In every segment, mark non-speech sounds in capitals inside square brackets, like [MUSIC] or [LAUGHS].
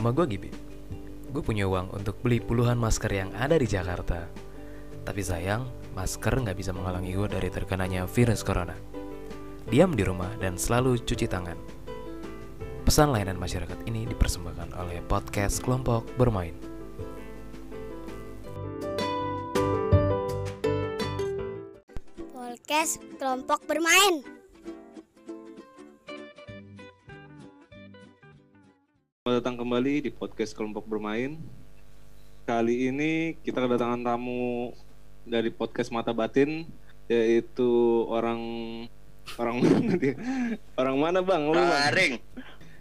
Nama gue Gibi. Gue punya uang untuk beli puluhan masker yang ada di Jakarta. Tapi sayang, masker nggak bisa menghalangi gue dari terkenanya virus corona. Diam di rumah dan selalu cuci tangan. Pesan layanan masyarakat ini dipersembahkan oleh podcast kelompok bermain. Podcast kelompok bermain. Selamat datang kembali di podcast kelompok bermain. Kali ini kita kedatangan tamu dari podcast Mata Batin, yaitu orang orang [LAUGHS] mana dia? Orang mana bang? Lu, Bang?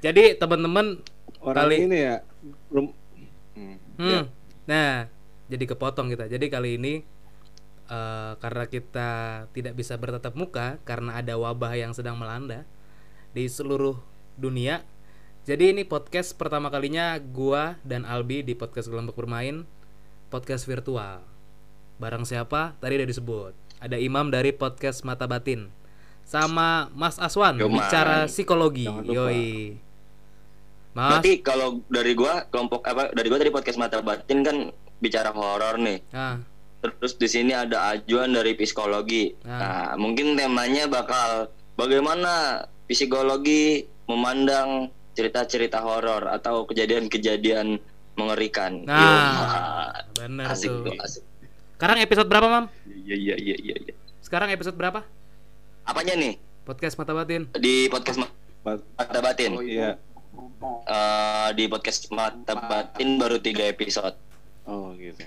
Jadi teman-teman, Orang Kali- ini ya. Rum- Hmm. hmm, Ya. nah jadi kepotong kita. Jadi kali ini eh, karena kita tidak bisa bertatap muka karena ada wabah yang sedang melanda di seluruh dunia. Jadi ini podcast pertama kalinya gua dan Albi di podcast kelompok bermain podcast virtual. Barang siapa? Tadi udah disebut. Ada Imam dari podcast Mata Batin. Sama Mas Aswan Yo, Man. bicara psikologi. Yoi. Mas, Berarti kalau dari gua kelompok apa dari gua tadi podcast mata batin kan bicara horor nih. ah, Terus di sini ada ajuan dari psikologi. Ah. Nah, mungkin temanya bakal bagaimana psikologi memandang cerita-cerita horor atau kejadian-kejadian mengerikan. Nah, Yo, bener asik tuh. tuh, asik. Sekarang episode berapa, Mam? Iya iya iya iya. iya. Sekarang episode berapa? Apanya nih Podcast Mata Batin. di podcast mata batin? Oh iya. Eh, di podcast mata batin baru tiga episode. Oh gitu.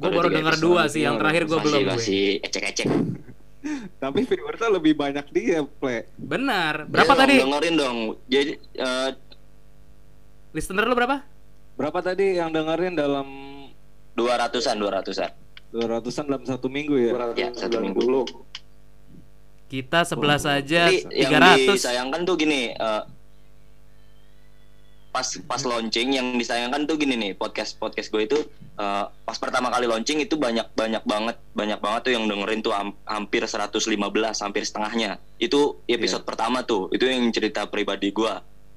Gue Baru episode. dua sih, yang terakhir gue belum. gue. masih ecek-ecek. [LAUGHS] Tapi viewersnya lebih banyak dia, Ple. Benar. Berapa Ya dong, tadi? Dengerin dong. Jadi eh, Listener lu berapa? Berapa tadi yang dengerin dalam dua ratusan, dua ratusan. 200-an dalam satu minggu ya? Ya, satu minggu. Kita sebelas saja Jadi yang 300. disayangkan tuh gini, eh, pas pas launching yang disayangkan tuh gini nih podcast podcast gue itu eh, pas pertama kali launching itu banyak banyak banget banyak banget tuh yang dengerin tuh ham- hampir 115 hampir setengahnya itu episode pertama tuh itu yang cerita pribadi gue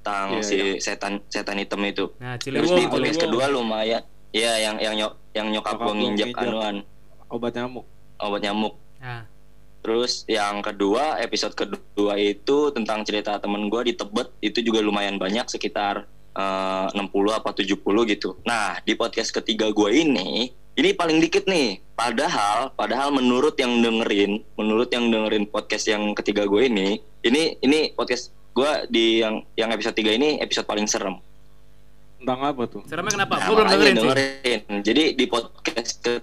tentang Iya, si iya. setan setan hitam itu Nah, terus di podcast kedua lumayan ya yang yang nyok yang nyokap, Nyokap gue nginjek anuan Obat nyamuk. obat nyamuk Nah, Terus yang kedua, episode kedua itu tentang cerita temen gue di Tebet itu juga lumayan banyak sekitar eh, 60 apa 70 gitu. Nah di podcast ketiga gue ini, ini paling dikit nih. Padahal, padahal menurut yang dengerin, menurut yang dengerin podcast yang ketiga gue ini, ini ini podcast gue di yang yang episode 3 ini episode paling serem. Tentang apa tuh? seremnya kenapa? Nah, Gue belum makanya dengerin sih. dengerin. Jadi di podcast ke,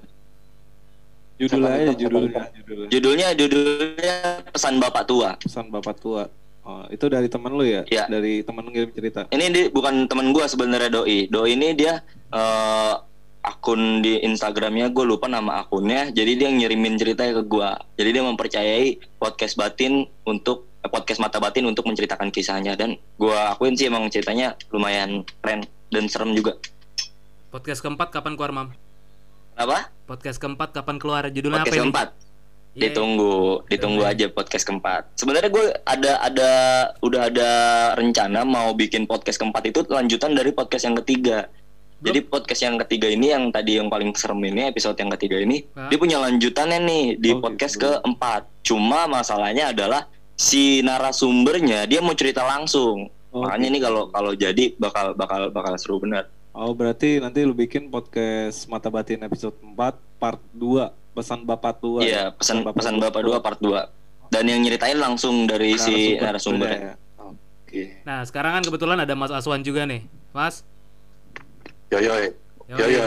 Judulnya aja judulnya, judulnya. judulnya judulnya pesan bapak tua. Pesan bapak tua. Oh, itu dari temen lu ya? Iya. Dari temen ngirim cerita. ini di, bukan temen gue sebenarnya doi doi ini dia eh, akun di Instagramnya gue lupa nama akunnya jadi dia ngirimin ceritanya ke gue jadi dia mempercayai podcast batin untuk podcast mata batin untuk menceritakan kisahnya dan gue akuin sih emang ceritanya lumayan keren dan serem juga Podcast keempat kapan keluar, Mam? apa Podcast keempat kapan keluar? Judulnya podcast apa ini? keempat Yeay. ditunggu ditunggu Keren. aja podcast keempat sebenarnya gue ada ada udah ada rencana mau bikin podcast keempat itu lanjutan dari podcast yang ketiga jadi podcast yang ketiga ini yang tadi yang paling serem ini episode yang ketiga ini Hah? dia punya lanjutannya nih di Oh, podcast gitu. keempat cuma masalahnya adalah si narasumbernya dia mau cerita langsung Oh, makanya gitu. ini kalau kalau jadi bakal bakal bakal seru benar Oh, berarti nanti lu bikin podcast Mata Batin episode 4 part 2 pesan bapak tua. iya pesan Bapak pesan tua. bapak dua part 2 dan yang nyeritain langsung dari si narasumbernya ya. Oke. Nah, sekarang kan kebetulan ada Mas Aswan juga nih. Mas, Yo yo Yoi. yo yo.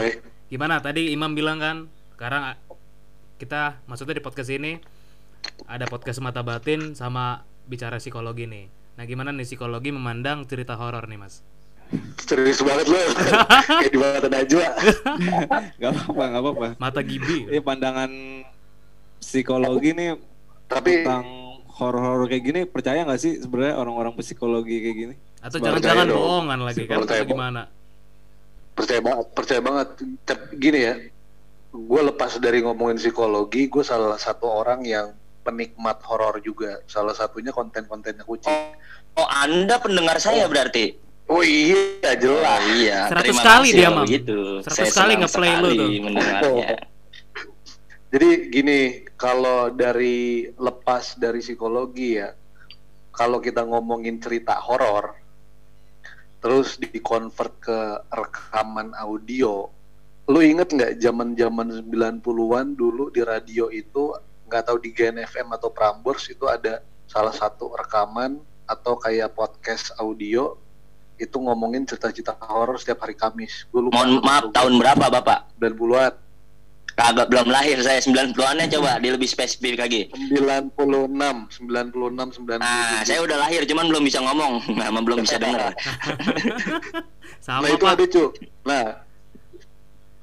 gimana? Tadi Imam bilang kan, sekarang kita maksudnya di podcast ini ada podcast mata batin sama bicara psikologi nih. Nah, gimana nih psikologi memandang cerita horor nih, Mas? Serius banget lo. [LAUGHS] Kayak di mata Najwa. [LAUGHS] Gak apa-apa, gak apa-apa. Mata Gibi. Ini pandangan psikologi nih Tapi tentang horor-horor kayak gini percaya nggak sih sebenarnya orang-orang psikologi kayak gini? Atau jangan-jangan bohongan lagi kan? Percaya Atau gimana? percaya banget, percaya banget. Tapi gini ya, gue lepas dari ngomongin psikologi, gue salah satu orang yang penikmat horor juga. Salah satunya konten-kontennya kucing. Oh, anda pendengar saya berarti? Oh iya jelas. Oh, iya. 100 Terima kali kasih dia, Mam. 100 Saya kali nge-play lu tuh. mendengarnya. [LAUGHS] Jadi gini, kalau dari lepas dari psikologi ya, kalau kita ngomongin cerita horor, terus di-convert ke rekaman audio, lu inget nggak zaman-zaman 90-an dulu di radio itu, nggak tahu di Gen FM atau Prambors itu ada salah satu rekaman atau kayak podcast audio itu ngomongin cerita-cerita horor setiap hari Kamis. Gue lupa. Mohon maaf tahun berapa Bapak? 90-an. Kagak belum lahir saya 90-annya coba dia lebih spesifik lagi. 96, 96, 97. Nah, saya udah lahir cuman belum bisa ngomong, [LAUGHS] sama belum bisa denger. Sama [LAUGHS] nah itu Pak. ada cu. Nah,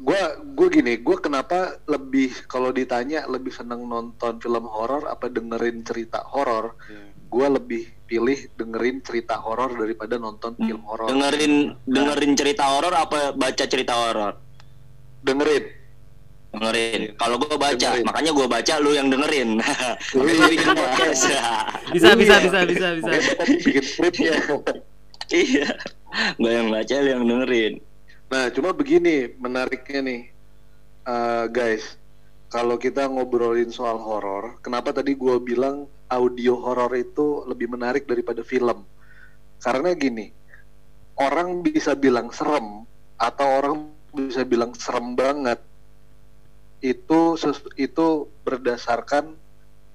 gua gue gini, gue kenapa lebih kalau ditanya lebih seneng nonton film horor apa dengerin cerita horor? Iya. Gue lebih pilih dengerin cerita horor daripada nonton film horor. Dengerin dengerin cerita horor apa baca cerita horor? Dengerin. Dengerin. Kalau gua baca, Dengerin. makanya gua baca lu yang dengerin. [LAUGHS] Bikin podcast. Bisa, bisa, Iya. bisa, bisa, bisa. Makanya kita bikin skripnya. iya. Gua yang baca lu yang dengerin. Nah, cuma begini menariknya nih, Eh, guys. Kalau kita ngobrolin soal horor, kenapa tadi gua bilang audio horor itu lebih menarik daripada film? Karena gini, orang bisa bilang serem atau orang bisa bilang serem banget itu itu berdasarkan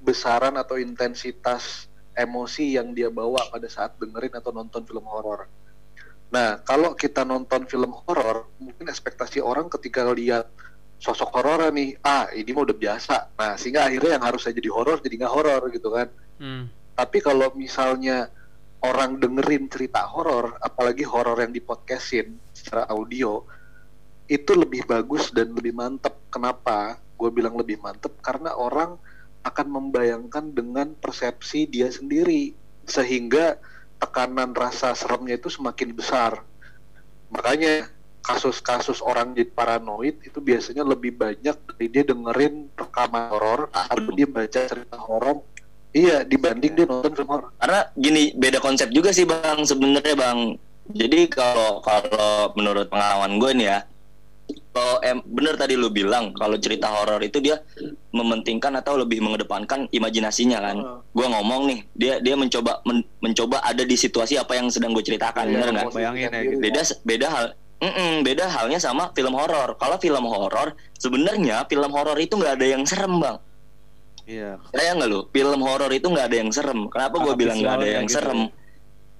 besaran atau intensitas emosi yang dia bawa pada saat dengerin atau nonton film horor. Nah, kalau kita nonton film horor, mungkin ekspektasi orang ketika lihat sosok horor nih, ah ini mah udah biasa. Nah, sehingga akhirnya yang harusnya jadi horor jadi nggak horor gitu kan. Hmm. Tapi kalau misalnya orang dengerin cerita horor, apalagi horor yang dipodcastin secara audio, itu lebih bagus dan lebih mantep. Kenapa? Gue bilang lebih mantep karena orang akan membayangkan dengan persepsi dia sendiri, sehingga tekanan rasa seremnya itu semakin besar. Makanya kasus-kasus orang jadi paranoid itu biasanya lebih banyak dari dia dengerin rekaman horor atau dia baca cerita horor Iya, dibanding dia nonton film horor. Karena gini beda konsep juga sih bang sebenarnya bang. Jadi kalau kalau menurut pengalaman gue nih ya, kalau em, bener tadi lu bilang kalau cerita horor itu dia mementingkan atau lebih mengedepankan imajinasinya kan. Heeh. Gue ngomong nih, dia dia mencoba men- mencoba ada di situasi apa yang sedang gue ceritakan, Iya, bener nggak? Bayangin ya, gitu. Beda beda hal. Mm-mm, beda halnya sama film horor. Kalau film horor sebenarnya film horor itu nggak ada yang serem bang. Iya. Saya nggak lu, film horor itu nggak ada yang serem. Kenapa gue bilang nggak ada yang gitu serem?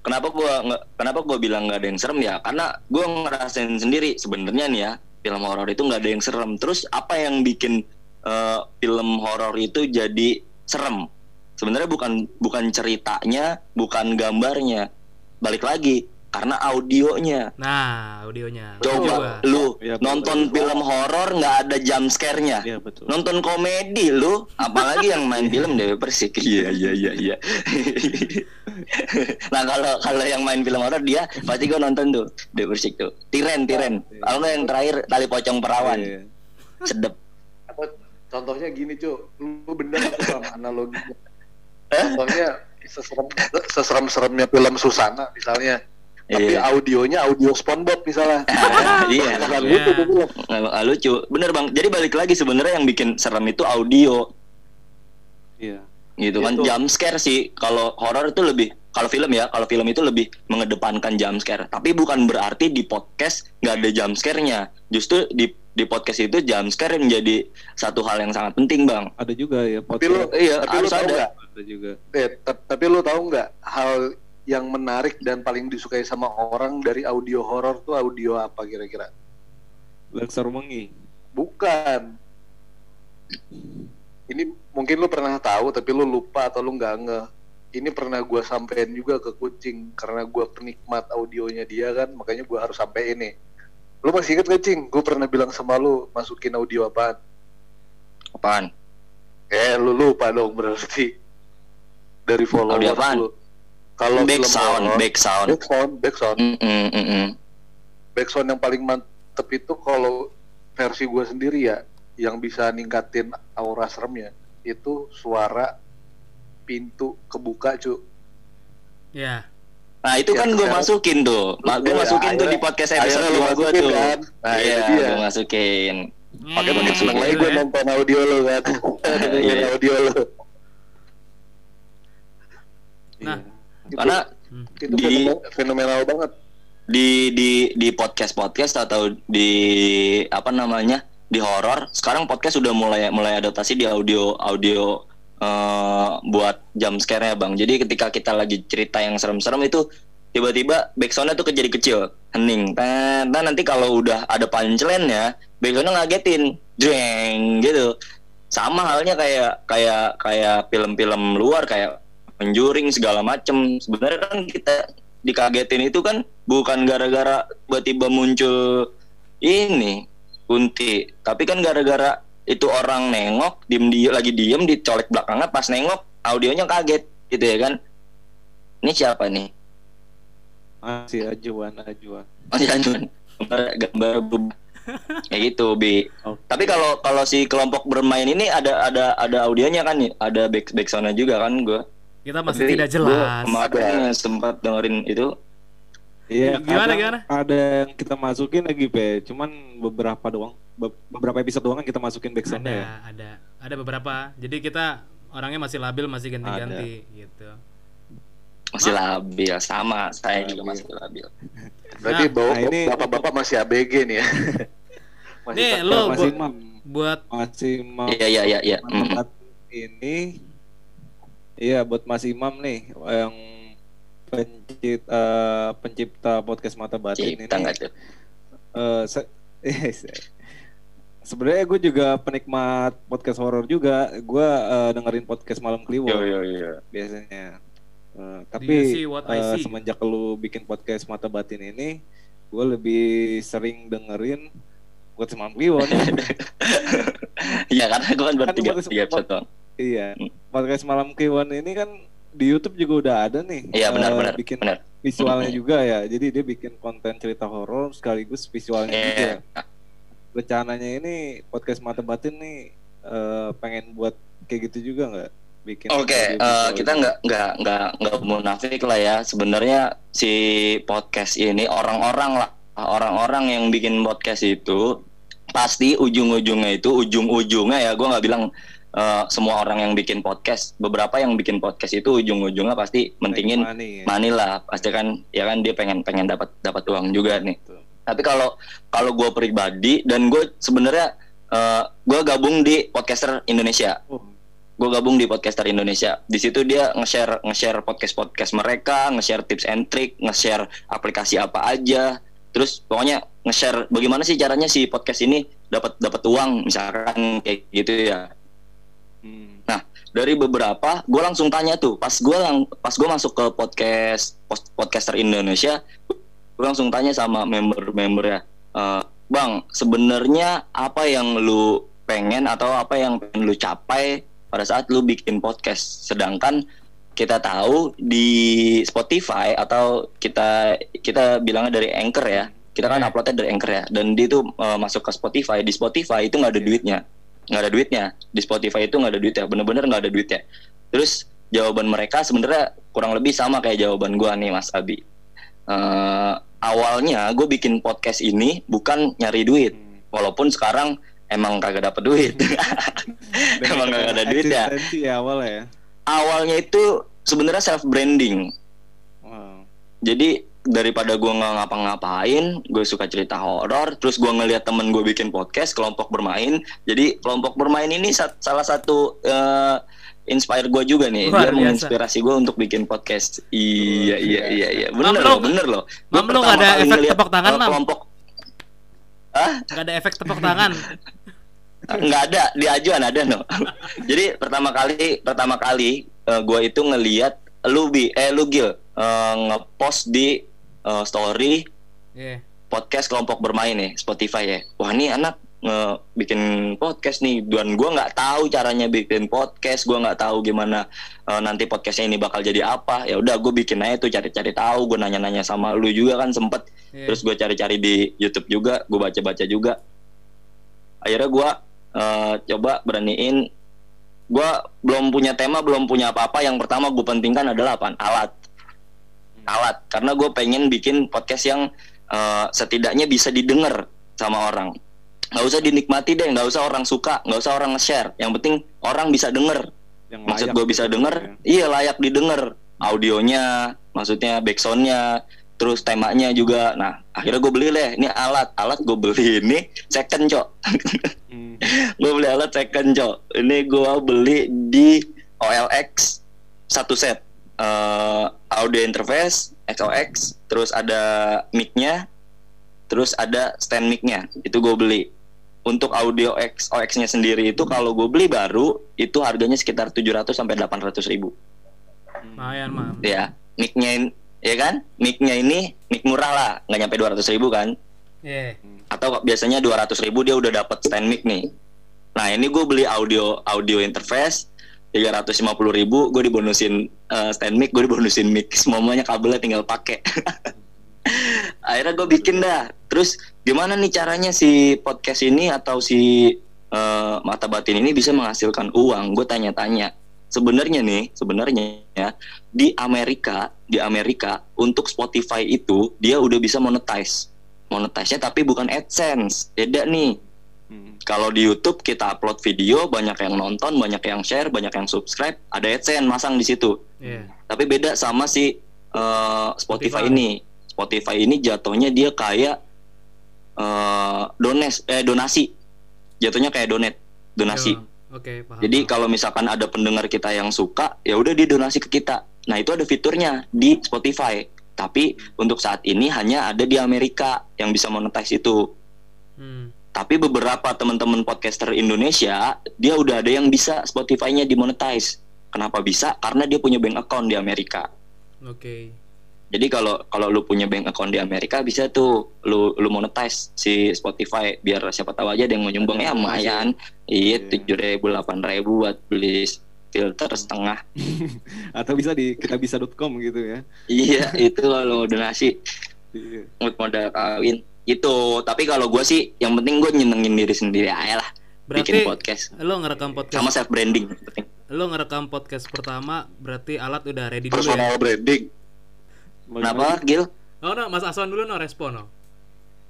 Kenapa gue nggak? Kenapa gue bilang nggak ada yang serem ya? Karena gue ngerasain sendiri sebenarnya nih ya film horor itu nggak ada yang serem. Terus apa yang bikin eh, film horor itu jadi serem? Sebenarnya bukan bukan ceritanya, bukan gambarnya. Balik lagi karena audionya. Nah, audionya. Coba lu Iya, betul. nonton film horor nggak ada jump scare-nya. Iya betul. Nonton komedi lu, apalagi yang main film Dewi Persik. [LAUGHS] Iya iya iya iya. [LAUGHS] nah kalau kalau yang main film horor dia pasti gue nonton tuh Dewi Persik tuh. Tiren Tiren. Kalau nggak yang terakhir tali pocong perawan. Iya. Sedep. Apa contohnya gini, Cuk. Lu bener tuh [LAUGHS] sama analoginya. Contohnya seserem seserem-seremnya film Susana misalnya. Tapi Iya. audionya audio SpongeBob misalnya. [LAUGHS] Iya. Bukan Iya. lucu film. Nggak nggak lucu. Bener bang. Jadi balik lagi sebenarnya yang bikin serem itu audio. Iya. gitu kan Itu. jump scare sih kalau horor itu lebih kalau film ya kalau film itu lebih mengedepankan jump scare tapi bukan berarti di podcast nggak ada jump scare-nya justru di di podcast itu jump scare menjadi satu hal yang sangat penting bang Ada juga ya Tapi lu, podcast. Iya, tapi lu harus tahu ada. nggak? Ada juga. Eh, ta- tapi lu tahu nggak hal yang menarik dan paling disukai sama orang dari audio horor tuh audio apa kira-kira? Lexer Mengi. Bukan. Ini mungkin lu pernah tahu tapi lu lupa atau lu nggak nge. Ini pernah gua sampein juga ke kucing karena gua penikmat audionya dia kan, makanya gua harus sampai ini. Lu masih inget gak cing? Gue pernah bilang sama lu masukin audio apaan? apaan Eh lu lupa dong berarti dari Audio apaan? lu. Kalau back film sound back sound back sound, back sound. Mm, mm, mm, mm. Back sound yang paling mantep itu kalau versi gua sendiri ya, yang bisa ningkatin aura seremnya itu suara pintu kebuka cu. Ya. Nah itu Ya, kan gue sekarang- masukin tuh, Ma- gue Iya, masukin tuh akhirnya- di podcast episode lu 2 gue masukin tuh. kan? Nah, iya, dia. gue masukin. Makanya Hmm, makin seneng lagi gue ya. nonton audio lo kan. [LAUGHS] Dengerin Iya. audio lo. Nah, Itu- Karena itu di- fenomenal, banget. di di di podcast podcast atau di apa namanya di horor sekarang podcast sudah mulai mulai adaptasi di audio audio eh, buat jump scare ya bang. Jadi ketika kita lagi cerita yang serem-serem itu tiba-tiba backsoundnya tuh jadi kecil hening. Nah, nah nanti kalau udah ada punchline ya backsoundnya ngagetin jeng gitu. Sama halnya kayak kayak kayak film-film luar kayak Conjuring segala macem. Sebenarnya kan kita dikagetin itu kan bukan gara-gara tiba-tiba muncul ini kunti. Tapi kan gara-gara itu orang nengok diem di lagi diem dicolek belakangnya pas nengok audionya kaget gitu ya kan? Ini siapa nih? Masih ajuan ajuan. ya Jun. gambar gambar kayak gitu bi. Oke. tapi kalau kalau si kelompok bermain ini ada ada ada audionya kan nih ada back backsoundnya juga kan gue Kita masih Tapi tidak jelas. kemarin sempat dengerin itu Iya, Gimana, kadang gimana? Ada yang kita masukin lagi, Pe. Cuman beberapa doang. Be- beberapa episode doang yang kita masukin backsoundnya Ada, ya. ada, ada beberapa. Jadi kita orangnya masih labil, masih ganti-ganti gitu. masih labil sama saya juga Labil. masih labil Berarti Nah, bawa nah ini bapak-bapak masih ABG nih ya. masih Nih, lo masih bu- mam, buat masih mam. iya iya iya iya Mm. ini iya buat Mas Imam nih yang pencipta pencipta podcast mata batin cipta ini nggak tuh? Eh, se- [LAUGHS] sebenarnya gue juga penikmat podcast horor juga. Gue eh, dengerin podcast malam kliwon yo yo biasanya. Eh, you tapi see what I eh, see? semenjak lu bikin podcast mata batin ini gue lebih sering dengerin podcast malam kliwon. [LAUGHS] Iya karena gue kan baru Kan tiga, bagus- tiga episode. Iya, Hmm. podcast malam Kliwon ini kan di YouTube juga udah ada nih. Iya benar eh, benar Bikin benar. visualnya Hmm. juga ya. Jadi dia bikin konten cerita horor sekaligus visualnya juga. Iya. Rencananya ini podcast mata batin nih eh, pengen buat kayak gitu juga nggak? Bikin. Oke, audio eh, visual kita gitu. nggak nggak nggak nggak munafik lah ya. Sebenarnya si podcast ini orang-orang lah, orang-orang yang bikin podcast itu pasti ujung-ujungnya itu ujung-ujungnya ya. Gue nggak bilang eh, semua orang yang bikin podcast. Beberapa yang bikin podcast itu ujung-ujungnya pasti mentingin money, ya. money lah. Pasti kan ya kan dia pengen pengen dapat dapat uang juga nih. Betul. Tapi kalau kalau gue pribadi dan gue sebenarnya gue gabung di podcaster Indonesia. Oh, Gue gabung di podcaster Indonesia. Di situ dia nge-share nge-share podcast podcast mereka, nge-share tips and trick, nge-share aplikasi apa aja. Terus pokoknya nge-share bagaimana sih caranya si podcast ini dapat dapat uang misalkan kayak gitu ya. Dari beberapa, gue langsung tanya tuh. Pas gue lang pas gue masuk ke podcast podcaster Indonesia, gue langsung tanya sama member-member ya, "Eh, bang sebenarnya apa yang lu pengen atau apa yang pengen lu capai pada saat lu bikin podcast, sedangkan kita tahu di Spotify atau kita kita bilangnya dari Anchor ya, kita kan Iya. uploadnya dari Anchor ya, dan dia tuh eh, masuk ke Spotify, di Spotify itu nggak ada duitnya nggak ada duitnya. Di Spotify itu nggak ada duitnya. Bener-bener nggak ada duitnya. Terus jawaban mereka sebenarnya kurang lebih sama kayak jawaban gua nih Mas Abi. Eh, awalnya gue bikin podcast ini bukan nyari duit. Hmm. walaupun sekarang emang kagak dapet duit. [LAUGHS] Emang kagak ada duit ya ya. awalnya itu sebenarnya self branding Wow. jadi daripada gua nggak ngapa-ngapain gue suka cerita horor terus gua ngeliat temen gue bikin podcast kelompok bermain. Jadi kelompok bermain ini sa- salah satu eh, inspire gue juga nih. Luar dia biasa. menginspirasi gue untuk bikin podcast. Iya iya iya iya. Bener loh bener loh. Mam, ada efek ngeliat, tepuk tangan, eh, Mam? kelompok ah Gak ada efek tepuk tangan. nggak ada di ajuan ada no. [LAUGHS] Jadi pertama kali pertama kali gue itu ngeliat lu bi eh lu gil eh, ngepost di eh, story Iya. podcast kelompok bermain nih Spotify ya. Wah ini anak nge bikin podcast nih. Dan gue nggak tahu caranya bikin podcast. Gue nggak tahu gimana eh, nanti podcastnya ini bakal jadi apa. Ya udah gue bikin aja tuh cari-cari tahu. Gue nanya-nanya sama lu juga kan sempet. Iya. terus gue cari-cari di YouTube juga gue baca-baca juga. Akhirnya gue eh, coba beraniin. Gue belum punya tema belum punya apa-apa. Yang pertama gue pentingkan adalah apa alat alat. Karena gue pengen bikin podcast yang eh, setidaknya bisa didengar sama orang. Nggak usah dinikmati deh nggak usah orang suka nggak usah orang nge-share. Yang penting orang bisa denger. Yang maksud gue bisa denger ya. iya layak didengar. Audionya maksudnya backsoundnya terus temanya juga. Nah akhirnya gue beli deh ini alat. Alat gue beli ini second cok. Hmm. [LAUGHS] gue beli alat second cok. Ini gue beli di OLX satu set Eh, audio interface XOX terus ada mic-nya terus ada stand mic-nya itu gue beli. Untuk audio XOX-nya sendiri itu kalau gue beli baru itu harganya sekitar 700 sampai 800 ribu. Lumayan mah ya mic-nya ya kan? Mic-nya ini mic murah lah nggak nyampe 200 ribu kan? Iya. atau biasanya 200 ribu dia udah dapat stand mic nih. Nah ini gue beli audio audio interface 350 ribu gue dibonusin eh, stand mic gue dibonusin mic. [LAUGHS] Semuanya kabelnya tinggal pakai [LAUGHS] akhirnya gue bikin dah. Terus gimana nih caranya si podcast ini atau si eh, mata batin ini bisa menghasilkan uang? Gue tanya-tanya. Sebenarnya nih sebenarnya ya di Amerika di Amerika untuk Spotify itu dia udah bisa monetize. Monetize-nya tapi bukan AdSense. Beda nih Hmm. kalau di YouTube kita upload video banyak yang nonton banyak yang share banyak yang subscribe ada AdSense masang di situ Iya. tapi beda sama si eh, Spotify, Spotify. ini Spotify ini jatuhnya dia kayak eh dones eh donasi jatuhnya kayak donate donasi Yo, Oke, paham. jadi kalau misalkan ada pendengar kita yang suka, ya udah dia donasi ke kita. Nah itu ada fiturnya di Spotify. Tapi untuk saat ini hanya ada di Amerika yang bisa monetize itu. Hmm. Tapi beberapa teman-teman podcaster Indonesia, dia udah ada yang bisa Spotify-nya dimonetize. Kenapa bisa? Karena dia punya bank account di Amerika. Oke. Jadi kalau kalau lu punya bank account di Amerika bisa tuh lu lu monetize si Spotify biar siapa tahu aja ada yang mau nyumbang ya lumayan. Iya Iya. tujuh ribu delapan ribu buat beli filter setengah. [LAUGHS] Atau bisa di kitabisa.com gitu ya. iya itu kalau donasi Iya. buat modal kawin itu. Tapi kalau gue sih yang penting gue nyenengin diri sendiri aja lah bikin Berarti podcast lo ngerekam podcast sama self branding penting. lo ngerekam podcast pertama berarti alat udah ready dulu ya. personal branding Kenapa Gil? Oh no, Mas Aswan dulu no respon no.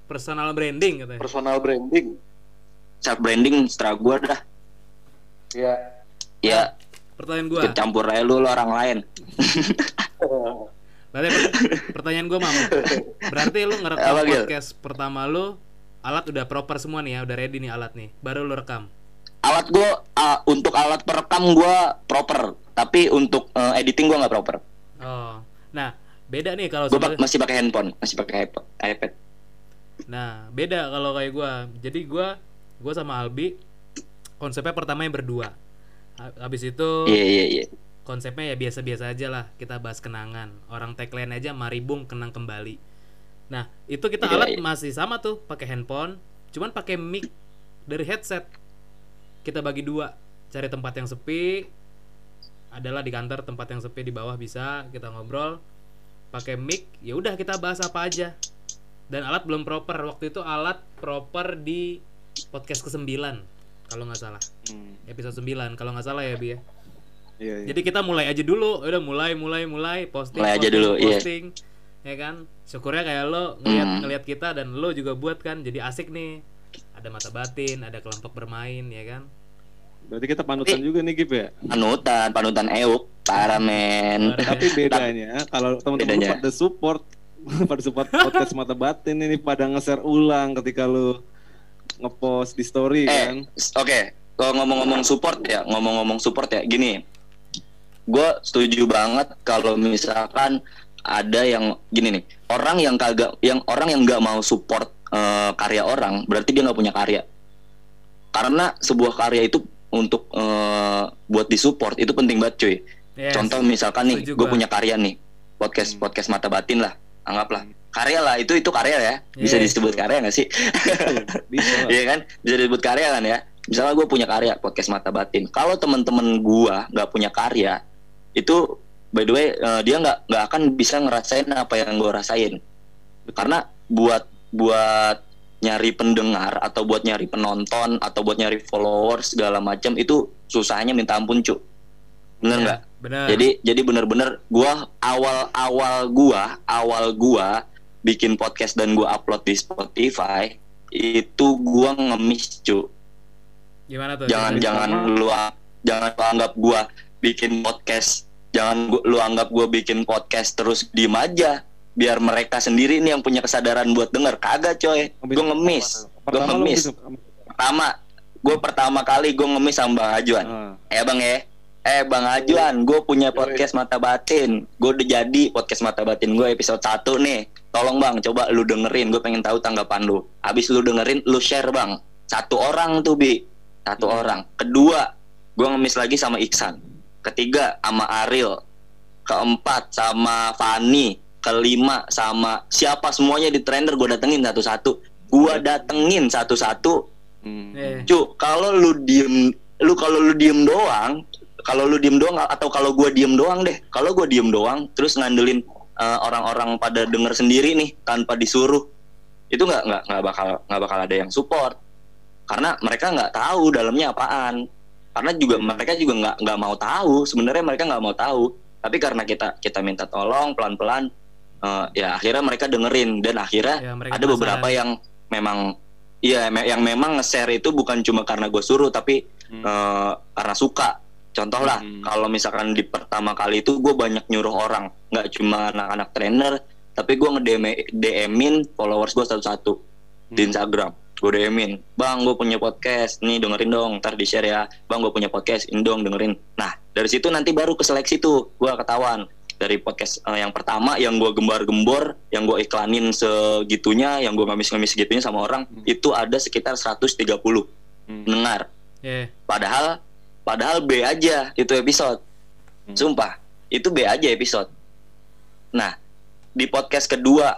Personal branding katanya. personal branding Self branding setelah gue dah. ya Ya Pertanyaan gua. ikut campur aja lu, lu orang lain. [LAUGHS] Per- pertanyaan gua Mam. Berarti lu ngerekam Apa, Gil? podcast pertama lu alat udah proper semua nih ya, udah ready nih alat nih. Baru lu rekam. alat gue untuk alat perekam gue proper tapi untuk eh, editing gue nggak proper Oh. Nah, beda nih kalau gue sebenarnya- masih pakai handphone masih pakai iPad Nah, beda kalau kayak gua. Jadi gua gua sama Albi konsepnya pertama yang berdua. Ha- Habis itu iya iya iya konsepnya ya biasa-biasa aja lah. Kita bahas kenangan. Orang tagline aja maribung kenang kembali. Nah, itu kita Iya, alat iya. masih sama tuh, pakai handphone, cuman pakai mic dari headset. Kita bagi dua, cari tempat yang sepi. Adalah di kantor tempat yang sepi di bawah bisa kita ngobrol pakai mic ya udah kita bahas apa aja dan alat belum proper waktu itu alat proper di podcast ke-9 kalau nggak salah Hmm. episode 9 kalau nggak salah ya Bi ya Iya, iya. jadi kita mulai aja dulu udah mulai mulai mulai posting Mulai aja posting, dulu, iya. posting ya kan syukurnya kayak lo ngeliat Hmm. ngeliat kita dan lo juga buat kan jadi asik nih ada mata batin ada kelompok bermain ya kan Berarti kita panutan juga nih Gip ya. panutan panutan euk parah men. Tapi bedanya kalau teman-teman pada support [LAUGHS] pada support podcast mata batin ini pada nge-share ulang ketika lu ngepost di story eh kan. oke kalau ngomong-ngomong support ya ngomong-ngomong support ya gini gue setuju banget kalau misalkan ada yang gini nih orang yang kagak yang orang yang nggak mau support eh, karya orang berarti dia nggak punya karya karena sebuah karya itu untuk eh, buat disupport itu penting banget cuy Yes. contoh misalkan nih gue punya karya nih podcast Hmm. podcast mata batin lah anggaplah karya lah itu itu karya ya bisa Yes. disebut karya nggak sih Bisa. [LAUGHS] Iya kan bisa disebut karya kan ya misalnya gue punya karya podcast mata batin kalau teman-teman gua nggak punya karya itu by the way eh, dia nggak nggak akan bisa ngerasain apa yang gue rasain. Karena buat buat nyari pendengar atau buat nyari penonton atau buat nyari followers segala macam itu susahnya minta ampun cu. Bener Ya, nggak? benar jadi jadi bener-bener gua awal awal gua awal gua bikin podcast dan gua upload di Spotify itu gua ngemis cu. Gimana tuh? Jangan jangan lu jangan lu anggap gua bikin podcast. Jangan gua, lu anggap gua bikin podcast terus diem aja. Biar mereka sendiri nih yang punya kesadaran buat denger. Kagak coy. Gua ngemis. Lu ngemis. bikin- pertama gua pertama kali gua ngemis sama Bang Ajuan. Ah, eh bang ya? Eh bang Ajuan gue punya podcast mata batin. Gue udah jadi podcast mata batin gue episode 1 nih. Tolong bang coba lu dengerin. Gue pengen tahu tanggapan lu. Abis lu dengerin lu share bang. Satu orang tuh bi. Satu Hmm. orang. Kedua gue ngemis lagi sama Iksan ketiga sama Ariel. Keempat sama Fani kelima sama siapa semuanya di trainer gue datengin satu-satu. Gue datengin satu-satu. Hmm. Eh. Cu, kalau lu diem, lu kalau lu diem doang, kalau lu diem doang atau kalau gua diem doang deh, kalau gua diem doang, terus ngandelin uh, orang-orang pada denger sendiri nih tanpa disuruh, itu nggak nggak nggak bakal nggak bakal ada yang support, karena mereka nggak tahu dalamnya apaan, karena juga mereka juga nggak nggak mau tahu, sebenarnya mereka nggak mau tahu, tapi karena kita kita minta tolong pelan-pelan, uh, ya akhirnya mereka dengerin dan akhirnya Ya, ada penasaran. beberapa yang memang iya me- yang memang nge-share itu bukan cuma karena gue suruh tapi Hmm. eh, karena suka contoh lah Hmm. kalau misalkan di pertama kali itu gue banyak nyuruh orang nggak cuma anak-anak trainer tapi gue nge DM-in followers gue satu-satu di Hmm. Instagram gue DM-in bang gue punya podcast. Nih dengerin dong. Ntar di share ya. Bang gue punya podcast. Ini dong dengerin. Nah dari situ nanti baru ke seleksi tuh. Gue ketahuan. Dari podcast eh, yang pertama yang gue gembar-gembor yang gue iklanin segitunya yang gue ngamis-ngamis segitunya sama orang Hmm. itu ada sekitar 130 Hmm. pendengar Ya, padahal padahal B aja itu episode. Hmm. sumpah itu B aja episode. Nah di podcast kedua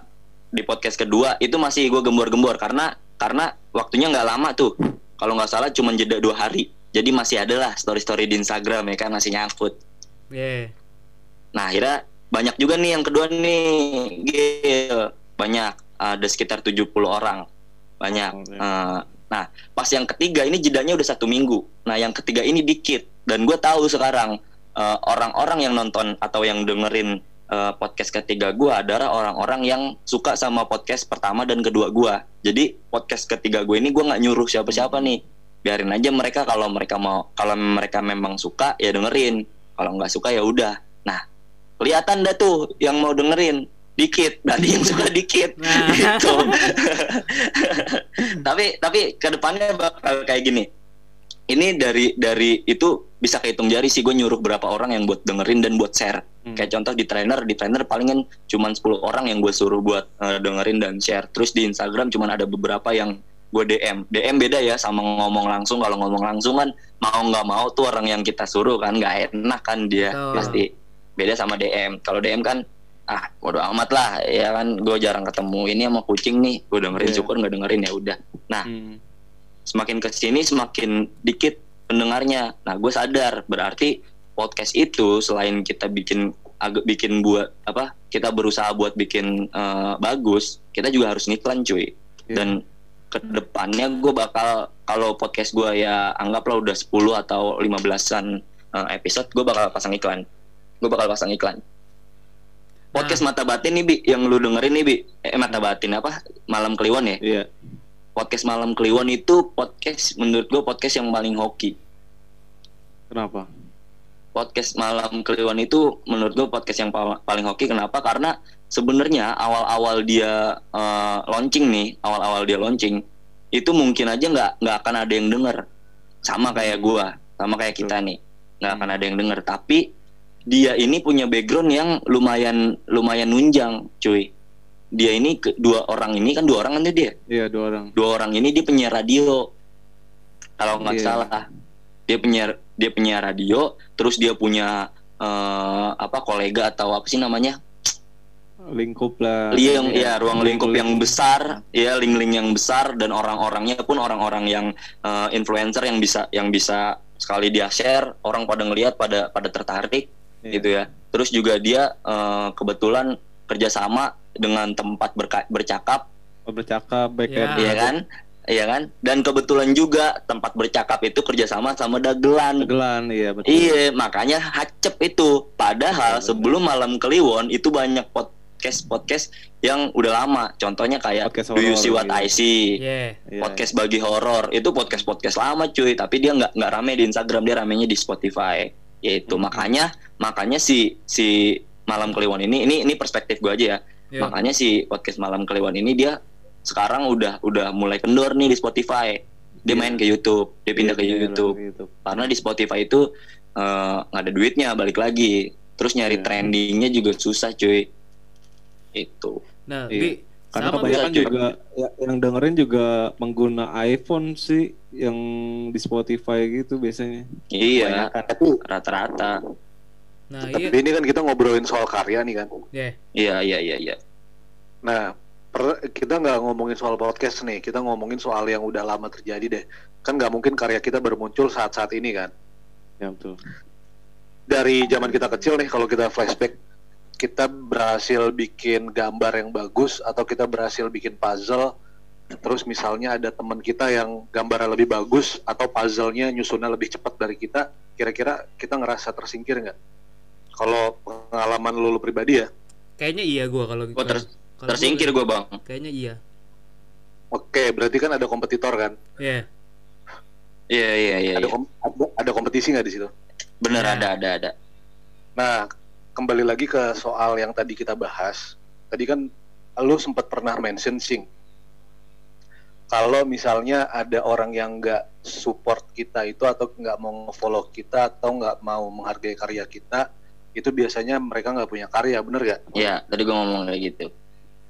di podcast kedua itu masih gue gembor-gembor karena karena waktunya nggak lama tuh kalau nggak salah cuma jeda dua hari jadi masih ada lah story-story di Instagram ya kan masih nyangkut ya. Nah akhirnya banyak juga nih yang kedua nih Gil banyak ada sekitar 70 orang banyak. Oke. Eh, nah pas yang ketiga ini jedanya udah satu minggu. Nah yang ketiga ini dikit dan gue tahu sekarang eh, orang-orang yang nonton atau yang dengerin eh, podcast ketiga gue adalah orang-orang yang suka sama podcast pertama dan kedua gue. Jadi podcast ketiga gue ini gue nggak nyuruh siapa-siapa nih. Biarin aja mereka kalau mereka mau kalau mereka memang suka ya dengerin. Kalau nggak suka ya udah. Nah kelihatan dah tuh yang mau dengerin dikit berarti yang suka [LAUGHS] dikit Nah. gitu [LAUGHS] tapi tapi ke depannya bakal kayak gini ini dari dari itu bisa kehitung jari sih. Gue nyuruh berapa orang yang buat dengerin dan buat share. Hmm. kayak contoh di trainer di trainer palingan cuman 10 orang yang gue suruh buat eh, dengerin dan share. Terus di Instagram cuman ada beberapa yang gue DM DM beda ya sama ngomong langsung. Kalau ngomong langsung kan mau nggak mau tuh orang yang kita suruh kan nggak enak kan dia Betul. pasti beda sama DM kalau DM kan ah bodo amat lah. Ya kan gue jarang ketemu. Ini sama kucing nih. Gue dengerin Iya. syukur nggak dengerin ya udah. Hmm. Semakin ke sini semakin dikit pendengarnya. Nah, gue sadar berarti podcast itu selain kita bikin agak bikin buat apa kita berusaha buat bikin eh, bagus, kita juga harus ngiklan cuy. Iya. Dan ke depannya gue bakal kalau podcast gue ya anggaplah udah 10 atau 15-an eh, episode, gue bakal pasang iklan. Gue bakal pasang iklan. Podcast Mata Batin nih Bi, yang lu dengerin nih Bi. Eh Mata Batin apa? Malam Kliwon ya? Iya. Podcast malam Kliwon itu podcast menurut gue podcast yang paling hoki. Kenapa? podcast malam Kliwon itu menurut gue podcast yang pal- paling hoki. Kenapa? Karena sebenarnya awal-awal dia eh, launching nih awal-awal dia launching itu mungkin aja nggak nggak akan ada yang denger. Sama kayak gua sama kayak kita nih nggak akan ada yang denger. Tapi dia ini punya background yang lumayan lumayan nunjang cuy dia ini ke- dua orang ini kan dua orang kan dia Iya dua orang. dua orang ini dia penyiar radio kalau nggak Iya. salah dia penyiar dia penyiar radio terus dia punya eh, apa kolega atau apa sih namanya Lingkup lah. liang Iya. ya ruang lingkup yang besar ya link-link yang besar dan orang-orangnya pun orang-orang yang eh, influencer yang bisa yang bisa sekali dia share orang pada ngelihat pada pada tertarik Iya. gitu ya terus juga dia eh, kebetulan kerjasama dengan tempat berka- bercakap Oh, bercakap baik Ya. Iya kan? Iya kan? Dan kebetulan juga tempat bercakap itu kerjasama sama Dagelan. Gelan iya betul. Iya, makanya hacep itu. Padahal Iya, benar. sebelum malam Kliwon itu banyak podcast podcast yang udah lama. Contohnya kayak Podcast Do You See What gitu. I See, Yeah. Iya, podcast bagi horor. Itu podcast podcast lama cuy. Tapi dia nggak nggak rame di Instagram, dia ramenya di Spotify. Yaitu Hmm. makanya makanya si si malam Kliwon ini ini ini perspektif gue aja ya. Yo. Makanya si podcast malam Kliwon ini dia sekarang udah udah mulai kendor nih di Spotify. Dia Iya. main ke YouTube, dia pindah ke Iya, YouTube YouTube. karena di Spotify itu eh, nggak ada duitnya balik lagi terus nyari Iya. trendingnya juga susah cuy itu Nah, Iya. Bi, Karena sama kebanyakan juga ya- yang dengerin juga pengguna iPhone sih yang di Spotify gitu biasanya. iya Kebanyakan. Tapi, rata-rata Nah, tapi iya. ini kan kita ngobrolin soal karya nih kan. Yeah. iya iya iya iya Nah, per- kita nggak ngomongin soal podcast nih, kita ngomongin soal yang udah lama terjadi deh. Kan nggak mungkin karya kita bermuncul saat-saat ini kan. Ya betul. Dari zaman kita kecil nih, kalau kita flashback, kita berhasil bikin gambar yang bagus atau kita berhasil bikin puzzle. Terus misalnya ada teman kita yang gambarnya lebih bagus atau puzzle-nya nyusunnya lebih cepat dari kita, kira-kira kita ngerasa tersingkir nggak? Kalau pengalaman lu, lu pribadi ya, Kayaknya iya gua kalau Gua ter- kalau tersingkir gua, gue bang Kayaknya iya. oke, berarti kan ada kompetitor kan? Yeah. iya iya iya Ada, iya. kom- ada, ada kompetisi nggak di situ? bener Ya. ada ada ada Nah, kembali lagi ke soal yang tadi kita bahas. Tadi kan lu sempat pernah mention sing. Kalau misalnya ada orang yang nggak support kita itu atau nggak mau follow kita atau nggak mau menghargai karya kita, itu biasanya mereka nggak punya karya, bener gak? Iya tadi gue ngomong kayak gitu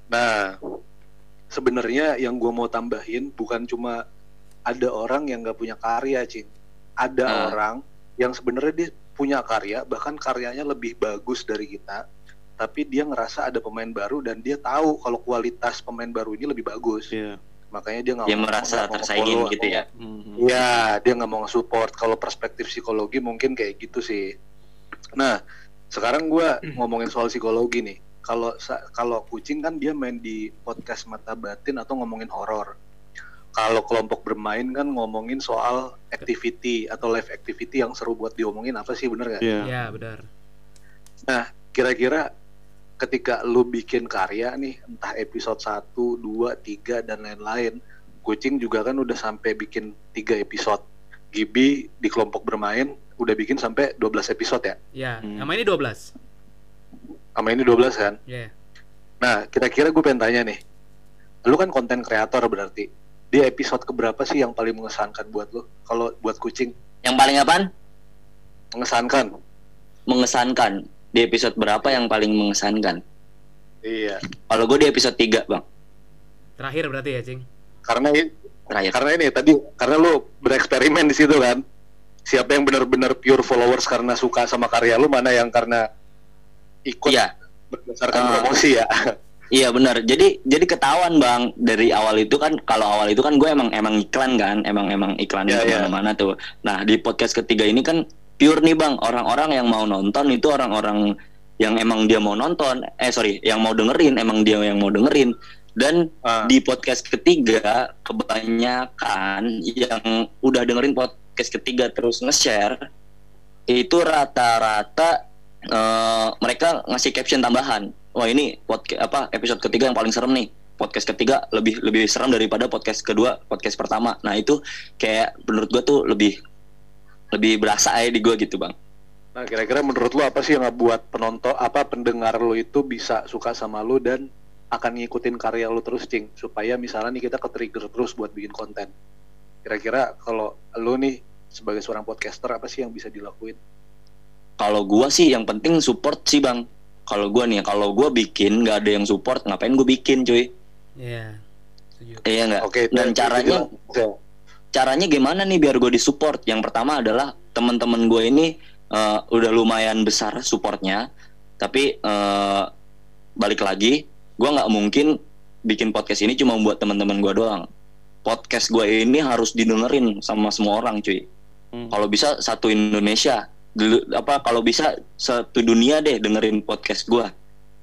Nah, sebenarnya yang gue mau tambahin bukan cuma ada orang yang nggak punya karya, cing. Ada Ah. orang yang sebenarnya dia punya karya, bahkan karyanya lebih bagus dari kita, tapi dia ngerasa ada pemain baru dan dia tahu kalau kualitas pemain baru ini lebih bagus. Iya. Makanya dia nggak dia mau- merasa tersaingin gitu ya. Iya, dia nggak mau support. Kalau perspektif psikologi mungkin kayak gitu sih. Nah, sekarang gua [CLEARS THROAT] ngomongin soal psikologi nih. Kalau kalau kucing kan dia main di podcast mata batin atau ngomongin horor. Kalau kelompok bermain kan ngomongin soal activity atau live activity yang seru buat diomongin apa sih bener gak? Iya. Ya, benar. Kira-kira ketika lu bikin karya nih entah episode 1, 2, 3 dan lain-lain, kucing juga kan udah sampai bikin tiga episode. Gibi di kelompok bermain udah bikin sampai 12 episode ya. Ya, Hmm. sama ini 12. Sama ini 12 kan. Ya. Nah, kira-kira gue pengen tanya nih. Lu kan konten kreator berarti. Di episode keberapa sih yang paling mengesankan buat lu? Kalau buat kucing yang paling apaan mengesankan. mengesankan di episode berapa yang paling mengesankan Iya. kalau gue di episode 3 bang Terakhir berarti ya, Cing. Karena ini terakhir karena ini tadi karena lu bereksperimen di situ kan. Siapa yang benar-benar pure followers karena suka sama karya lu, mana yang karena ikut iya berdasarkan Ah. promosi ya. [LAUGHS] Iya benar. Jadi jadi ketahuan bang dari awal itu kan kalau awal itu kan gue emang emang iklan kan, emang emang iklan Ya, di ya. mana-mana tuh. Nah di podcast ketiga ini kan pure nih bang. Orang-orang yang mau nonton itu orang-orang yang emang dia mau nonton. Eh sorry, yang mau dengerin emang dia yang mau dengerin. Dan Ah. di podcast ketiga kebanyakan yang udah dengerin podcast ketiga terus nge-share itu rata-rata eh, mereka ngasih caption tambahan. Wah ini podcast apa episode ketiga yang paling serem nih. Podcast ketiga lebih lebih serem daripada podcast kedua, podcast pertama. Nah itu kayak menurut gua tuh lebih lebih berasa aja di gua gitu bang. Nah, kira-kira menurut lu apa sih yang ngebuat penonton apa pendengar lu itu bisa suka sama lu dan akan ngikutin karya lu terus, Cing, supaya misalnya nih kita ke-trigger terus buat bikin konten. Kira-kira kalau lu nih sebagai seorang podcaster apa sih yang bisa dilakuin? Kalau gua sih yang penting support sih bang. Kalau gua nih, kalau gua bikin nggak ada yang support, ngapain gua bikin cuy? Iya. Setuju. Iya nggak? Oke, Dan caranya caranya gimana nih biar gue disupport? Yang pertama adalah teman-teman gue ini eh, udah lumayan besar supportnya, tapi eh, balik lagi, gue nggak mungkin bikin podcast ini cuma buat teman-teman gue doang. Podcast gue ini harus didengerin sama semua orang, cuy. Hmm. Kalau bisa satu Indonesia, dulu apa kalau bisa satu dunia deh dengerin podcast gue,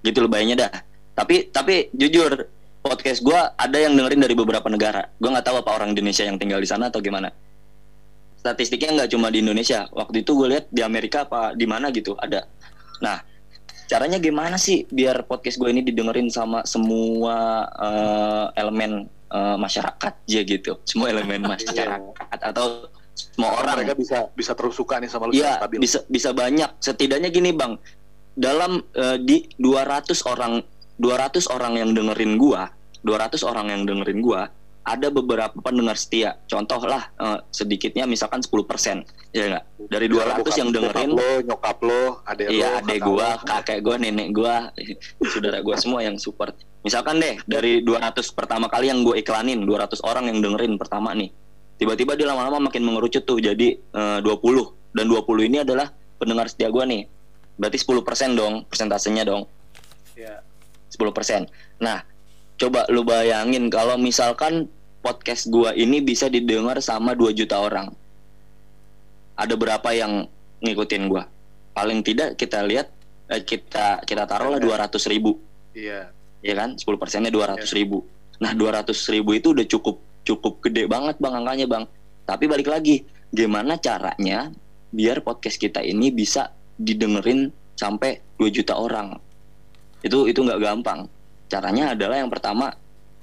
gitu loh bayangnya dah. Tapi tapi jujur podcast gua ada yang dengerin dari beberapa negara. Gua nggak tahu apa orang Indonesia yang tinggal di sana atau gimana. Statistiknya nggak cuma di Indonesia. Waktu itu gue lihat di Amerika apa di mana gitu ada. Nah, caranya gimana sih biar podcast gue ini didengerin sama semua eh, elemen eh, masyarakat ya gitu, semua elemen [LAUGHS] masyarakat atau semua orang mereka bisa bisa terus suka nih sama lu Iya, stabil. bisa bisa banyak. Setidaknya gini, Bang. Dalam eh, di 200 orang 200 orang yang dengerin gua, 200 orang yang dengerin gua, ada beberapa pendengar setia. Contoh lah eh, sedikitnya misalkan 10%, ya enggak? Dari 200 Bokap- yang dengerin lo, nyokap lo, adek lo, Iya, adek kakak gua, lo. kakek gua, nenek gua, [LAUGHS] saudara gua semua yang support. Misalkan deh dari 200 pertama kali yang gue iklanin, 200 orang yang dengerin pertama nih. Tiba-tiba dia lama-lama makin mengerucut tuh jadi eh, 20 dan 20 ini adalah pendengar setia gua nih. Berarti 10% dong persentasenya dong. Iya. 10%. Nah, coba lu bayangin kalau misalkan podcast gua ini bisa didengar sama 2 juta orang. Ada berapa yang ngikutin gua? Paling tidak kita lihat eh, kita kita taruhlah 200 ribu Iya. ya kan 10 persennya 200 ribu nah 200 ribu itu udah cukup cukup gede banget bang angkanya bang. Tapi balik lagi gimana caranya biar podcast kita ini bisa didengerin sampai 2 juta orang? Itu itu nggak gampang. Caranya adalah yang pertama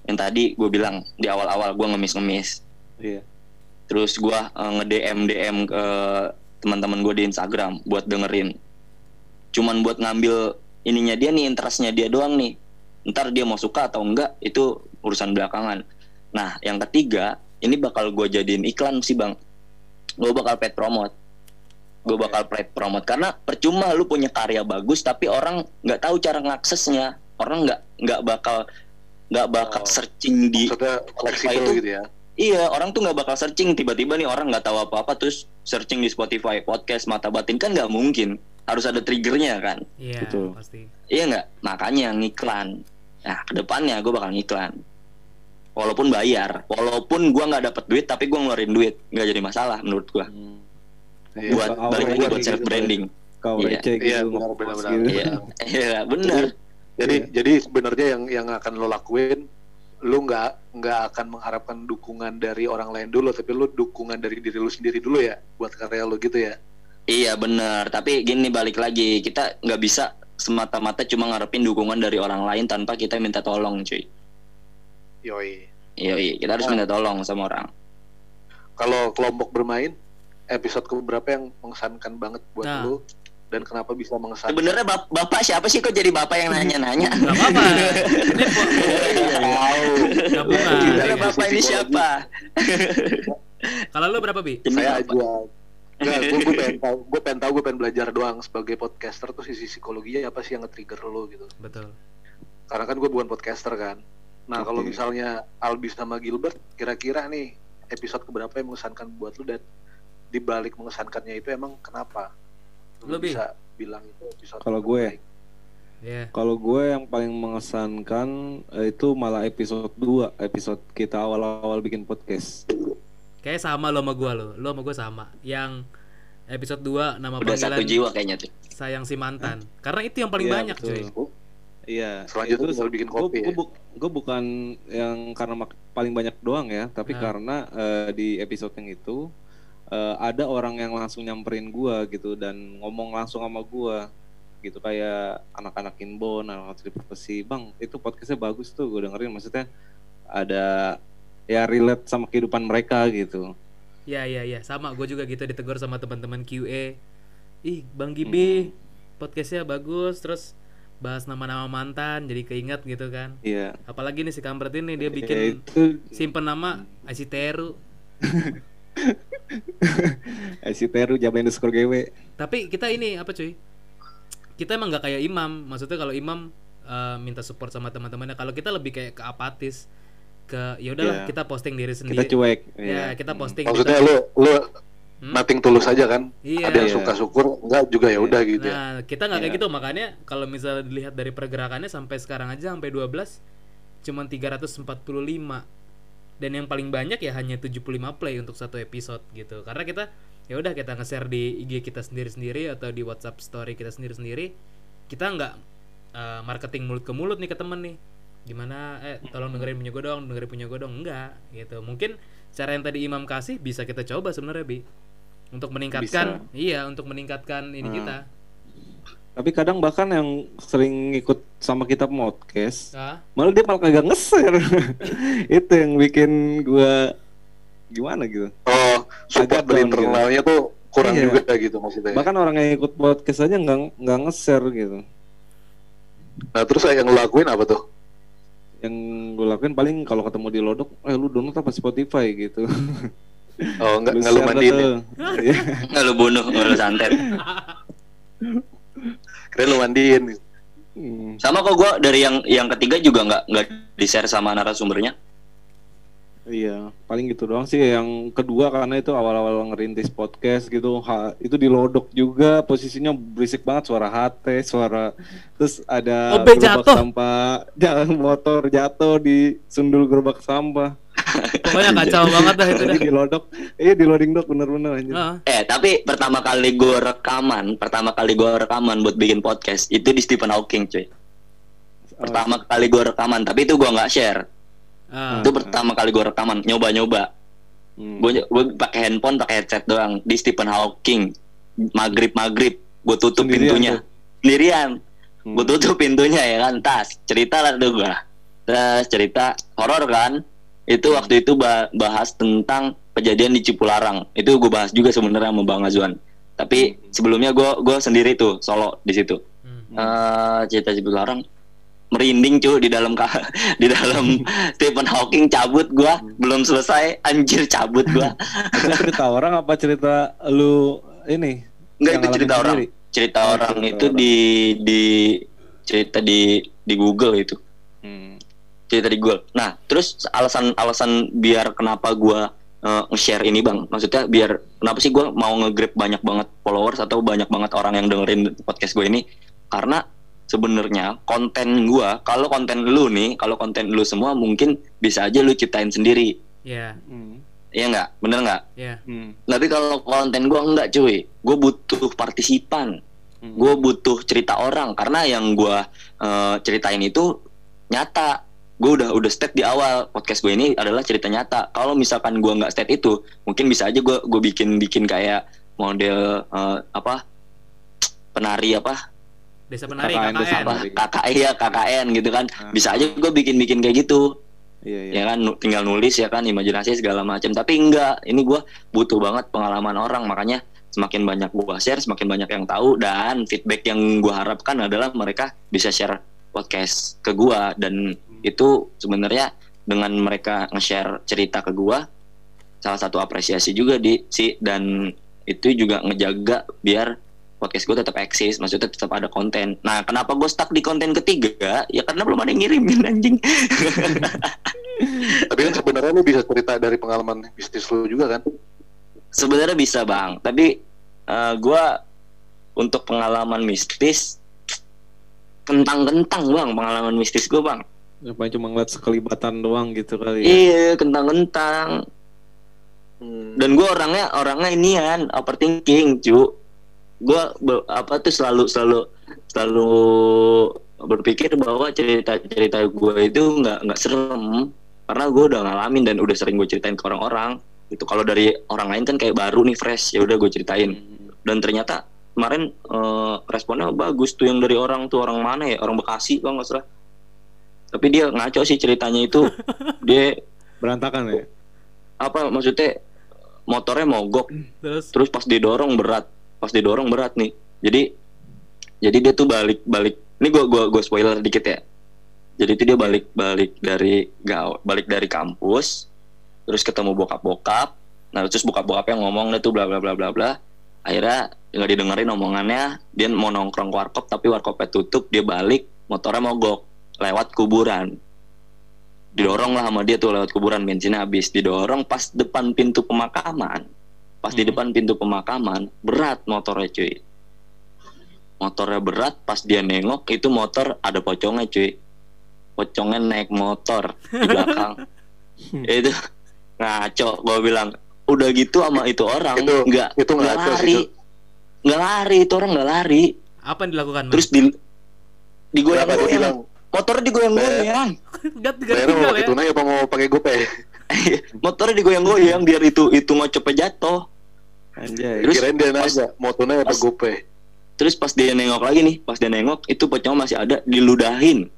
yang tadi gue bilang di awal-awal gue ngemis-ngemis. Iya. terus gua eh, nge-DM DM ke teman-teman gue di Instagram buat dengerin. Cuman buat ngambil ininya dia nih interestnya dia doang nih. Ntar dia mau suka atau enggak itu urusan belakangan nah yang ketiga ini bakal gue jadiin iklan sih bang gue bakal paid promote gue Oke. bakal paid promote karena percuma lu punya karya bagus tapi orang nggak tahu cara ngaksesnya orang nggak nggak bakal nggak bakal Oh. searching di fleksibel itu- gitu ya. Iya, orang tuh nggak bakal searching tiba-tiba nih orang nggak tahu apa-apa terus searching di Spotify podcast mata batin kan nggak mungkin. Harus ada triggernya kan. Iya, Betul. pasti. Iya nggak? Makanya ngiklan. Nah, ke depannya gue bakal ngiklan. Walaupun bayar, walaupun gua nggak dapet duit tapi gua ngeluarin duit, nggak jadi masalah menurut gua. Hmm. Iya, buat balik lagi buat gitu, self branding. Kau Iya. receh gitu. Iya, benar, benar, gitu. [LAUGHS] benar. Iya, iya bener. Jadi Iya. jadi sebenarnya yang yang akan lo lakuin lu nggak nggak akan mengharapkan dukungan dari orang lain dulu tapi lu dukungan dari diri lu sendiri dulu ya buat karya lu gitu ya Iya bener. Tapi gini balik lagi kita nggak bisa semata-mata cuma ngarepin dukungan dari orang lain tanpa kita minta tolong, cuy. Yoi Iya, iya, kita harus minta tolong sama orang. kalau kelompok bermain episode keberapa yang mengesankan banget buat Nah. lu dan kenapa bisa mengesankan Sebenarnya bap- bapak siapa sih kok jadi bapak yang nanya-nanya? Gak apa-apa. [LAUGHS] Ini Gabungan. Sebenarnya Iya, bapak ini siapa? Kalau lu berapa, Bi? Saya aja Enggak, gue, gue pengen tahu, gue pengen tahu, gue pengen belajar doang sebagai podcaster tuh sisi psikologinya apa sih yang nge-trigger lo gitu. Betul. Karena kan gue bukan podcaster kan. Nah kalau Oke. misalnya Albi sama Gilbert, kira-kira nih episode keberapa yang mengesankan buat lu dan di balik mengesankannya itu emang kenapa? Lu, Bi? bisa bilang itu episode Kalau gue? terbaik. Iya. Kalau gue yang paling mengesankan eh, itu malah episode 2, episode kita awal-awal bikin podcast. Kayak sama lo sama gua lo. Lo sama gua sama. Yang episode 2 nama Udah satu panggilan jiwa kayaknya tuh. sayang si mantan. Karena itu yang paling Iya, banyak, betul. cuy. Iya. Selanjutnya tinggal bikin kopi ya. Gue bukan yang karena mak- paling banyak doang ya, tapi Nah. karena eh, di episode yang itu eh, ada orang yang langsung nyamperin gua gitu dan ngomong langsung sama gua gitu kayak anak-anak inbon, anak-anak bang itu podcastnya bagus tuh gue dengerin maksudnya ada ya relate sama kehidupan mereka gitu. Iya, iya, iya. Sama gua juga gitu ditegur sama teman-teman QA. Ih, Bang Gibi, podcastnya bagus, terus bahas nama-nama mantan jadi keinget gitu kan. Iya. Apalagi nih si kampret ini dia Ya, bikin itu simpen nama Asiteru. si Teru [LAUGHS] jabain underscore GW. Tapi kita ini apa cuy? Kita emang nggak kayak Imam. Maksudnya kalau Imam eh, minta support sama teman-temannya, kalau kita lebih kayak ke apatis, ke ya udahlah Iya. kita posting diri Kita sendiri. cuek. Ya, iya. kita posting. Maksudnya kita- lu lu Hmm? nothing tulus aja kan? Iya. Ada yang Iya. suka syukur, enggak juga ya udah gitu ya. Nah, kita nggak kayak Iya. gitu makanya kalau misalnya dilihat dari pergerakannya sampai sekarang aja sampai 12 cuman 345 dan yang paling banyak ya hanya 75 play untuk satu episode gitu. Karena kita ya udah kita nge-share di IG kita sendiri-sendiri atau di WhatsApp story kita sendiri-sendiri. Kita nggak eh, marketing mulut ke mulut nih ke temen nih. gimana eh tolong dengerin punya gue dong dengerin punya gue dong enggak gitu mungkin cara yang tadi Imam kasih bisa kita coba sebenarnya bi untuk meningkatkan iya untuk meningkatkan ini Hmm. kita Tapi kadang bahkan yang sering ikut sama kita podcast, ah malah dia malah kagak nge-share. [LAUGHS] Itu yang bikin gua gimana gitu. Oh, support dari down internalnya tuh kurang Iya. juga gitu maksudnya. Bahkan orang yang ikut podcast aja nggak nggak nge-share gitu. Nah, terus yang lu lakuin apa tuh? Yang gue lakuin paling kalau ketemu di Lodok, eh lu download apa Spotify gitu. [LAUGHS] Oh, enggak enggak lu mandiin. ya? tuh. [LAUGHS] Iya. nggak lu bunuh nggak lu santet Kira lu mandiin. Hmm. sama kok gue dari yang yang ketiga juga nggak nggak di share sama narasumbernya Iya, paling gitu doang sih. Yang kedua karena itu awal-awal ngerintis podcast gitu, ha- itu di Lodok juga posisinya berisik banget suara HT, suara terus ada Obeng gerobak jatuh. sampah, [LAUGHS] jalan motor jatuh di sundul gerobak sampah. Pokoknya kacau banget dah itu dah. di Lodok, iya di loading dock bener-bener anjir. Ah, eh tapi pertama kali gue rekaman pertama kali gue rekaman buat bikin podcast itu di Stephen Hawking cuy. Pertama kali gue rekaman tapi itu gue nggak share. Ah. itu pertama kali gue rekaman nyoba-nyoba. Hmm. gue gue pakai handphone pakai headset doang di Stephen Hawking. Maghrib maghrib gue tutup Sendirian pintunya. tuh? sendirian. Hmm. gue tutup pintunya ya kan? Tas cerita lah tuh gue terus cerita horor kan itu Hmm. waktu itu ba- bahas tentang kejadian di Cipularang itu gue bahas juga sebenarnya sama Bang Azwan tapi Hmm. sebelumnya gue gue sendiri tuh solo di situ Hmm. Eh, cerita Cipularang merinding cuy di dalam [LAUGHS] di dalam [LAUGHS] Stephen Hawking cabut gua belum selesai anjir cabut gua [LAUGHS] Itu cerita orang apa cerita lu ini? Enggak itu cerita orang. sendiri? Cerita Oh, orang cerita itu orang. di di cerita di di Google itu. Hmm. Cerita di Google. Nah, terus alasan-alasan biar kenapa gua eh, nge-share ini, Bang. Maksudnya biar kenapa sih gua mau nge-grab banyak banget followers atau banyak banget orang yang dengerin podcast gue ini? Karena sebenarnya konten gua, kalau konten lu nih, kalau konten lu semua mungkin bisa aja lu ciptain sendiri. ya Hmm. Iya nggak? Bener nggak? ya Hmm. Tapi kalau konten gua enggak cuy, gue butuh partisipan. Hmm. gue butuh cerita orang karena yang gue ceritain itu nyata gue udah udah state di awal. Podcast gue ini adalah cerita nyata. Kalau misalkan gue nggak state itu mungkin bisa aja gue gue bikin bikin kayak model eh, apa penari apa? Desa penari KKN, desa KKN apa. KKN ya KKN gitu kan. Ah. bisa aja gue bikin bikin kayak gitu. Iya, iya. ya kan tinggal nulis ya kan imajinasi segala macam. Tapi enggak ini gue butuh banget pengalaman orang. Makanya semakin banyak gue share semakin banyak yang tahu. Dan feedback yang gue harapkan adalah mereka bisa share podcast ke gue dan itu sebenarnya dengan mereka nge-share cerita ke gue salah satu apresiasi juga di. Si dan itu juga ngejaga biar podcast gue tetap eksis maksudnya tetap ada konten. Nah kenapa gue stuck di konten ketiga? Ya karena belum ada yang ngirimin anjing. Tapi kan sebenarnya lu bisa cerita dari pengalaman bisnis lu juga kan? Sebenarnya bisa bang, tapi eh, gua untuk pengalaman mistis kentang-kentang bang pengalaman mistis gue bang. Apa cuma ngeliat sekelibatan doang gitu kali ya? Iya kentang-kentang. Hmm. Dan gue orangnya orangnya inian overthinking cu. Gue apa tuh selalu selalu selalu berpikir bahwa cerita-cerita gue itu nggak nggak serem karena gue udah ngalamin dan udah sering gue ceritain ke orang-orang. Itu kalau dari orang lain kan kayak baru nih fresh ya udah gue ceritain. dan ternyata kemarin eh, responnya bagus tuh yang dari orang tuh orang mana ya orang Bekasi kalau nggak salah tapi dia ngaco sih ceritanya itu. [LAUGHS] Dia Berantakan ya? apa maksudnya motornya mogok. Terus? Terus pas didorong berat. Pas didorong berat nih. Jadi jadi dia tuh balik balik. Ini gua gua gua spoiler dikit ya. Jadi itu dia balik balik dari gaul balik dari kampus. Terus ketemu bokap bokap nah terus bokap bokapnya ngomong deh tuh bla bla bla bla bla. Akhirnya nggak didengerin omongannya. Dia mau nongkrong ke warkop tapi warkopnya tutup. Dia balik motornya mogok lewat kuburan. Didorong lah sama dia tuh lewat kuburan bensinnya habis. Didorong pas depan pintu pemakaman. Pas di Hmm. depan pintu pemakaman berat motornya cuy. Motornya berat pas dia nengok itu motor ada pocongnya cuy. Pocongnya naik motor di belakang. [LAUGHS] Itu ngaco gue bilang udah gitu sama itu orang Itu- nggak itu nggak lari. Itu. nggak lari itu orang nggak lari. Apa yang dilakukan terus di bilang motornya digoyang-goyang Bayarnya mau tinggal pakai ya. tunai apa mau pakai gopay? [LAUGHS] Motornya digoyang-goyang biar itu itu ngocepnya jatuh. Anjay. Terus Kirain dia nanya mau tunai apa gopay? Terus pas dia nengok lagi nih, pas dia nengok itu pocong masih ada diludahin.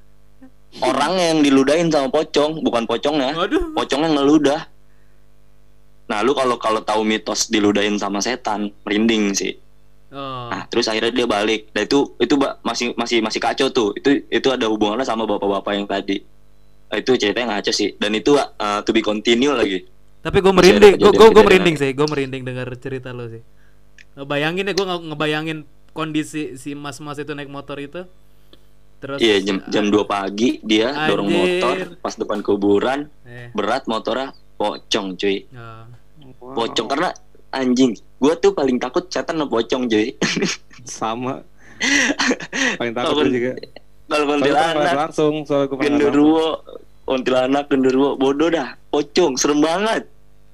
[LAUGHS] Orang yang diludahin sama pocong, bukan pocongnya. Waduh. Pocongnya ngeludah. Nah, lu kalau kalau tahu mitos diludahin sama setan, merinding sih. Oh. Nah, terus akhirnya dia balik. Dan itu itu masih masih masih kacau tuh. Itu itu ada hubungannya sama bapak-bapak yang tadi. Nah, itu ceritanya ngaco sih. Dan itu uh, to be continue lagi. Tapi gue merinding, gue gue merinding sih, gue merinding dengar cerita lo sih. Ngebayangin ya, gue ngebayangin kondisi si mas-mas itu naik motor itu. Terus Iya, jam jam 2 pagi dia dorong Anjir. motor pas depan kuburan, Eh, berat motornya pocong, cuy. oh. Wow. Pocong karena anjing. Gua tuh paling takut setan sama pocong, cuy. sama. [LAUGHS] Paling takut gua juga. Kalau kuntilanak, langsung pernah langsung. genderuwo, kuntilanak, genderuwo, bodoh dah. Pocong, serem banget.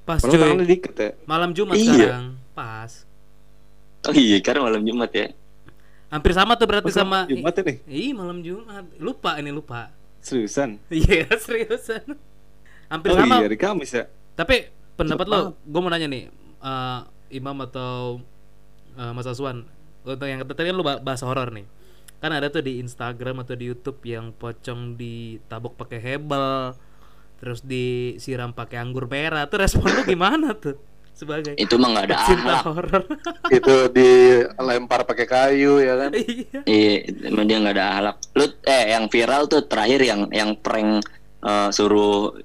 Pas Padahal cuy, dikit ya. malam Jumat Iya. sekarang, pas. Oh iya, karena malam Jumat ya. Hampir sama tuh berarti Pas sama. Jumat ini. Ih, malam Jumat. Lupa ini lupa. Seriusan. Iya, [LAUGHS] seriusan. Hampir oh sama. iya, hari Kamis ya. Tapi pendapat Cepet lo, gue mau nanya nih, eh, Imam atau eh, Mas Aswan, untuk yang tadi kan bah- bahas horor nih, kan ada tuh di Instagram atau di YouTube yang pocong ditabok pakai hebel, terus disiram pakai anggur merah, tuh respon lo gimana tuh sebagai Itu mah nggak ada akhlak. horor? [LAUGHS] Itu dilempar pakai kayu ya kan? Iya. Iya, emang dia nggak ada akhlak. Lu eh yang viral tuh terakhir yang yang prank eh, suruh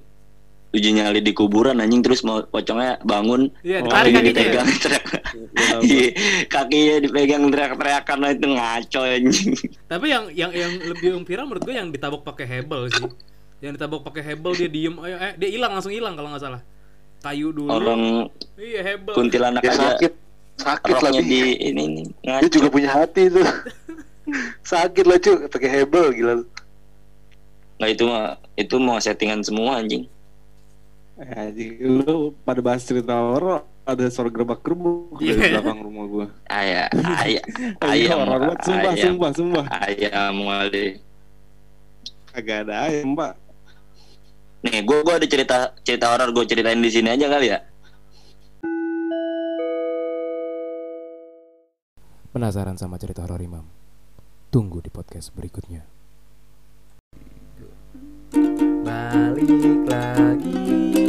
uji nyali di kuburan anjing terus mau pocongnya bangun Iya, Oh, ditarik iya, kakinya. ya? dipegang teriak Iya, kakinya dipegang teriak-teriakan nah, itu ngaco anjing. Tapi yang yang yang lebih yang viral menurut gue yang ditabok pakai hebel sih. Yang ditabok pakai hebel dia diem, ayo, eh, dia hilang langsung hilang kalau nggak salah. Kayu dulu. Orang Iya hebel. kuntilanak Ya aja sakit, sakit Bi. di ini nih Dia ngaco. juga punya hati tuh. [LAUGHS] sakit lah cuy, pakai hebel gila. lu. Nah itu mah itu mau settingan semua anjing. Eh, Anjing, lu pada bahas cerita horor ada suara gerbak-gerbuk dari Iya. belakang rumah gua. Ayah, [LAUGHS] ayah, Anjing, ayam, horor banget, sumpah, ayam, sumpah, sumpah. ayam wali. Agak ada ayam, Pak. Nih, gua gua ada cerita cerita horor gua ceritain di sini aja kali ya. Penasaran sama cerita horor Imam? Tunggu di podcast berikutnya. Balik lagi